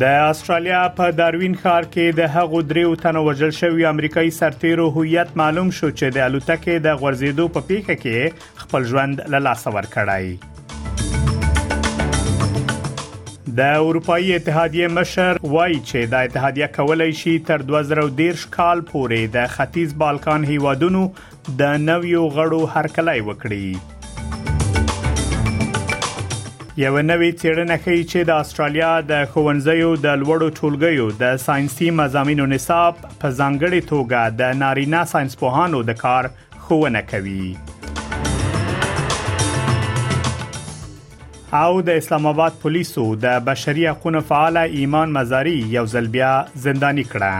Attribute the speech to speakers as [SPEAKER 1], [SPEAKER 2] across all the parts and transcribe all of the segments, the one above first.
[SPEAKER 1] د استرالیا په داروین ښار کې د هغو دریو تنو وژل شوی امریکایي سرتیرو هویت معلوم شو چې د الوتکې د غورځېدو په پیښه کې خپل ژوند له لاسه ورکړی. د اروپאי اتحادیه مشر وایي چې دا اتحادیه کولای شي تر 2013 کال پورې د ختیځ بالکان هیوادونو د نویو غړو هرکلی وکړي. یو نوې چیرنه ښیي چې د استرالیا د ښوونځیو د لوړو ټولګیو د ساينسي مزامینو نصاب په ځانګړي توګه د نارینه ساينس پوهانو د کار ښوونه کوي او د اسلام آباد پولیسو د بشري حقوقو فعال ایمان مزاری یو ځل بیا زندانی کړه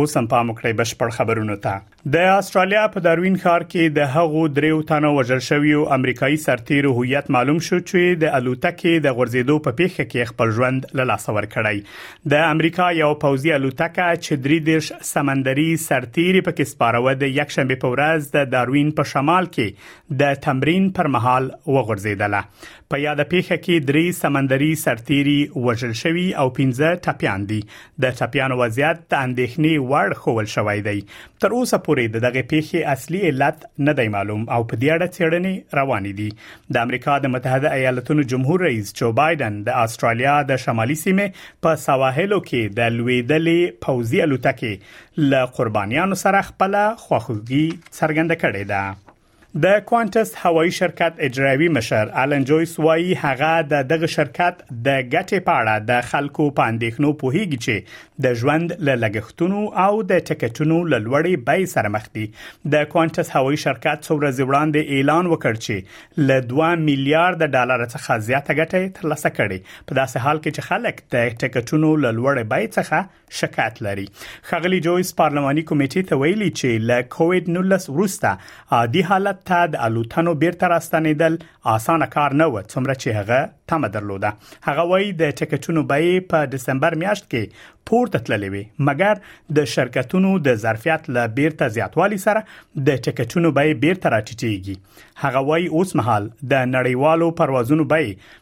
[SPEAKER 1] اوس هم پام وکړئ بشپړ خبرونه ته د استرالیا په داروین ښار کې د هغو دریو تنو وژل شویو امریکایي سرتیرو هویت معلوم شو چې د الوتکې د غورځېدو په پیښه کې خپل ژوند له لاسه ورکړی د امریکا یو پوځي الوتکه چې درې دیرش سمندري سرتیري پکې سپارو د یک شنبه په ورځ د داروین په شمال کې د تمرین پر مهال وغورځېدله په یاد پیښه کې درې سمندري سرتیري وژل شوی او 15 ټپيان دي د ټپيانو وضعیت د اندېښنې وړ خول شوی دی تر اوسه پورې د دغه پیښې اصلي علت نه دی معلوم او په دې اړه څېړنې روانې دي د امریکا د متحده ایالاتونو جمهور رئیس جو بایدن د استرالیا د شمالي سیمې په سواحلو کې د لویدلې پوزي الوتکې له قربانیانو سره خپل خوښوږي څرګنده کړې ده د کوانټس هوایی شرکت اجرایوي مشر الن جویس وایي هغه د دغه شرکت د ګټې په اړه د خلکو په اندېښنو پوهیږي چې د ژوند له لګښتونو او د ټکټونو له لوړې بیې سره مخ دي د کوانټس هوایی شرکت څو ورځې وړاندې اعلان وکړ چې له 2 میلیارډ ډالر څخه زیاته ګټه ترلاسه کړې په داسې حال کې چې خلک د ټکټونو له لوړې بیې څخه شکایت لري خغلی جویس پارلماني کمیټې ته ویلي چې له کووید 19 وروسته عادي حالت ته د الوتنو بیرته راستنیدل اسانه کار نه و څومره چې هغه تمه درلوده هغه وایي د ټیکټونو بیې په دسمبر میاشت کې پورته تللې وي مګر د شرکتونو د ظرفیت له بیرته زیاتوالي سره د ټیکټونو بیې بیرته راټیټېږي هغه وایي اوس مهال د نړیوالو پروازونو بیې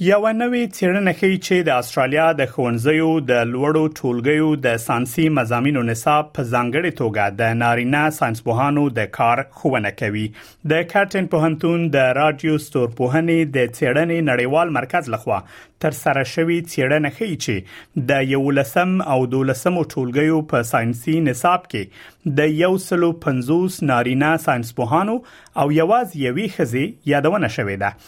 [SPEAKER 1] یوه نوې څېړنه ښیي چې د استرالیا د ښوونځیو د لوړو ټولګیو د سانسي مزامینو نصاب په ځانګړې توګه د نارینه ساينسپوهانو د کار ښوونه کوي د کټن پوهنتون د رادیو ستورپوهنې د څېړنې نړیوال مرکز لخوا تر سره شوی څېړنه ښیي چې د 11م او 12م ټولګیو په ساينسي نصاب کې د 150 نارینه ساينسپوهانو او یواز یوې خزي یادونه شوې ده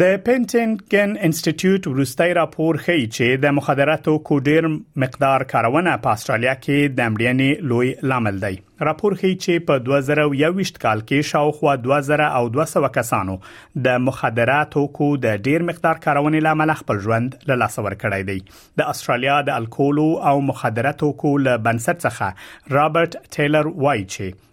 [SPEAKER 1] د پینټینګن انسټیټیوټ وروستي راپور ښیي چې د مخدره توکو ډیر مقدار کارونه په استرالیا کې د امړینې لوی لامل دی راپور ښیي چې په 2021 کال کې شاوخوا 2200 کسانو د مخدره توکو د ډیر مقدار کارونې لامل خپل ژوند له لاس ورکړی دی د استرالیا د الکولو او مخدره توکو له بنسټ څخه رابرټ ټیلر وایي چې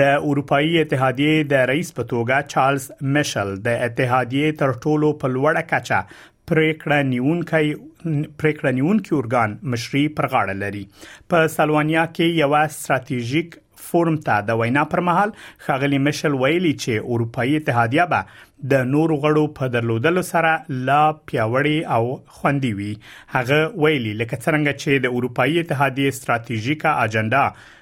[SPEAKER 1] د اروپאيي اتحادیې د رئیس په توګه چارلز میشل د اتحادیې تر ټولو په لوړه کچه پریکړه نیونکي پریکړه نیونکي ارګان مشري پر غاړه لري په سلوانیا کې یو ستراتیژیک فورم ته د وینا پر مهال خغلی مشل ویلي چې اروپאيي اتحادیه به د نور غړو په درلودلو سره لا پیاوړی او خوندي وي هغه ویلي لکه څنګه چې د اروپאيي اتحادیه ستراتیژیکه اجنډا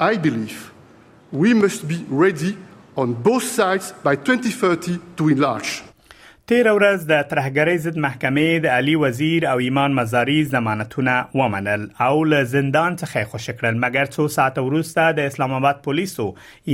[SPEAKER 2] I believe we must be ready on both sides by 2030 to enlarge.
[SPEAKER 1] تیر ورځ د ترهګرۍ ضد محکمې د علي وزیر او ایمان مزاری ضمانتونه ومنل او له زندان څخه خوشی کړل مګر څو ساعت وروسته د اسلام آباد پولیسو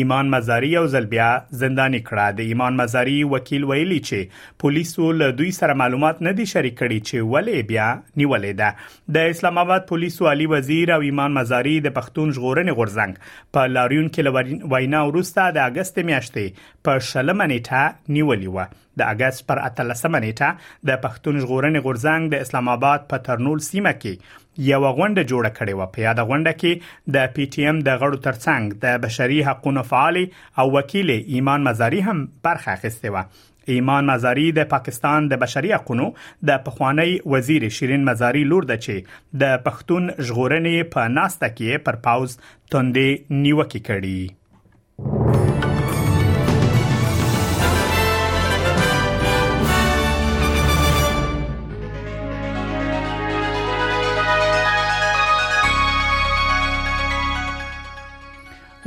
[SPEAKER 1] ایمان مزاری او ځل بیا زندانی کړه د ایمان مزاری وکیل ویلي چې پولیسو له دوی سره معلومات نه دي شریک کړي چې ولې بیا نیولې ده د اسلام آباد پولیسو عالی وزیر او ایمان مزاری د پښتون ژغورنې غورځنګ په لاریون کې له وینا وروسته د اگست میاشتې په شلمه نیټه نیولې و د اگست پر 13مه نیټه د پښتون ژغورنې غورځنګ د اسلام آباد په ترنول سیمه کې یو غونډه جوړه کړې و په یاد غونډه کې د پی ټی ایم د غړو ترڅنګ د بشري حقوقو فعال او وکیل ایمان مزاری هم برخه اخیسته و ایمان مزاری د پاکستان د بشري حقوقو د پخوانی وزیر شیرین مزاری لور ده چې د پښتون ژغورنې په ناسته کې پر پاوز توندې نیوکې کړي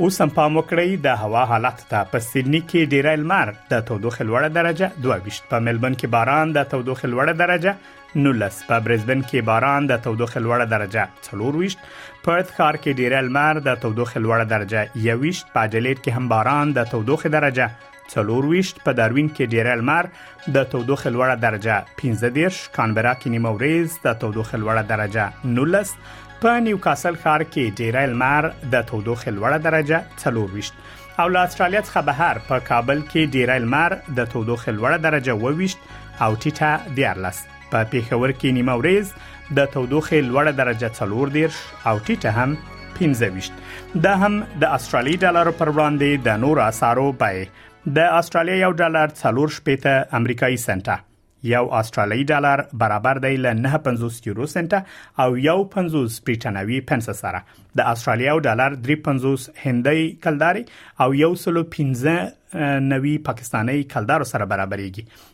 [SPEAKER 1] اوس هم پام وکړئ د هوا حالت ته په سیدنی کې ډیری لمر د تودوخې لوړه درجه 22 په ملبن کې باران د تودوخې لوړه درجه 19 په برزبن کې باران د تودوخې لوړه درجه 24 پرت ښار کې ډیری لمر د تودوخې لوړه درجه 21 په جلیټ کې هم باران د تودوخې درجه څلور ویشت په داروین کې ډیره لمر د تودوخې لوړه درجه 15 دیرش کانبرا کې نیمه ورځ د تودوخې لوړه درجه 19 په نیوکاسل ښار کې ډیره لمر د تودوخې لوړه درجه 24 او له استرالیا څخه بهر په کابل کې ډیره لمر د تودوخې لوړه درجه 22 او ټیټه 14 په پیښور کې نیمه ورځ د تودوخې لوړه درجه 14 او ټیټه هم 15 دا هم د استرالی ډالر پر وړاندې د نور اسعارو بیه د استرالیا یو ډالر 4 شپېته امریکایي سنټه یو استرالی ډالر برابر دی ل 950 یورو سنټه او یو 50 بریټانوي پنس سره د استرالیا ډالر 350 هندۍ کلداري او یو سلو 15 نوي پاکستاني کلدارو سره برابرېږي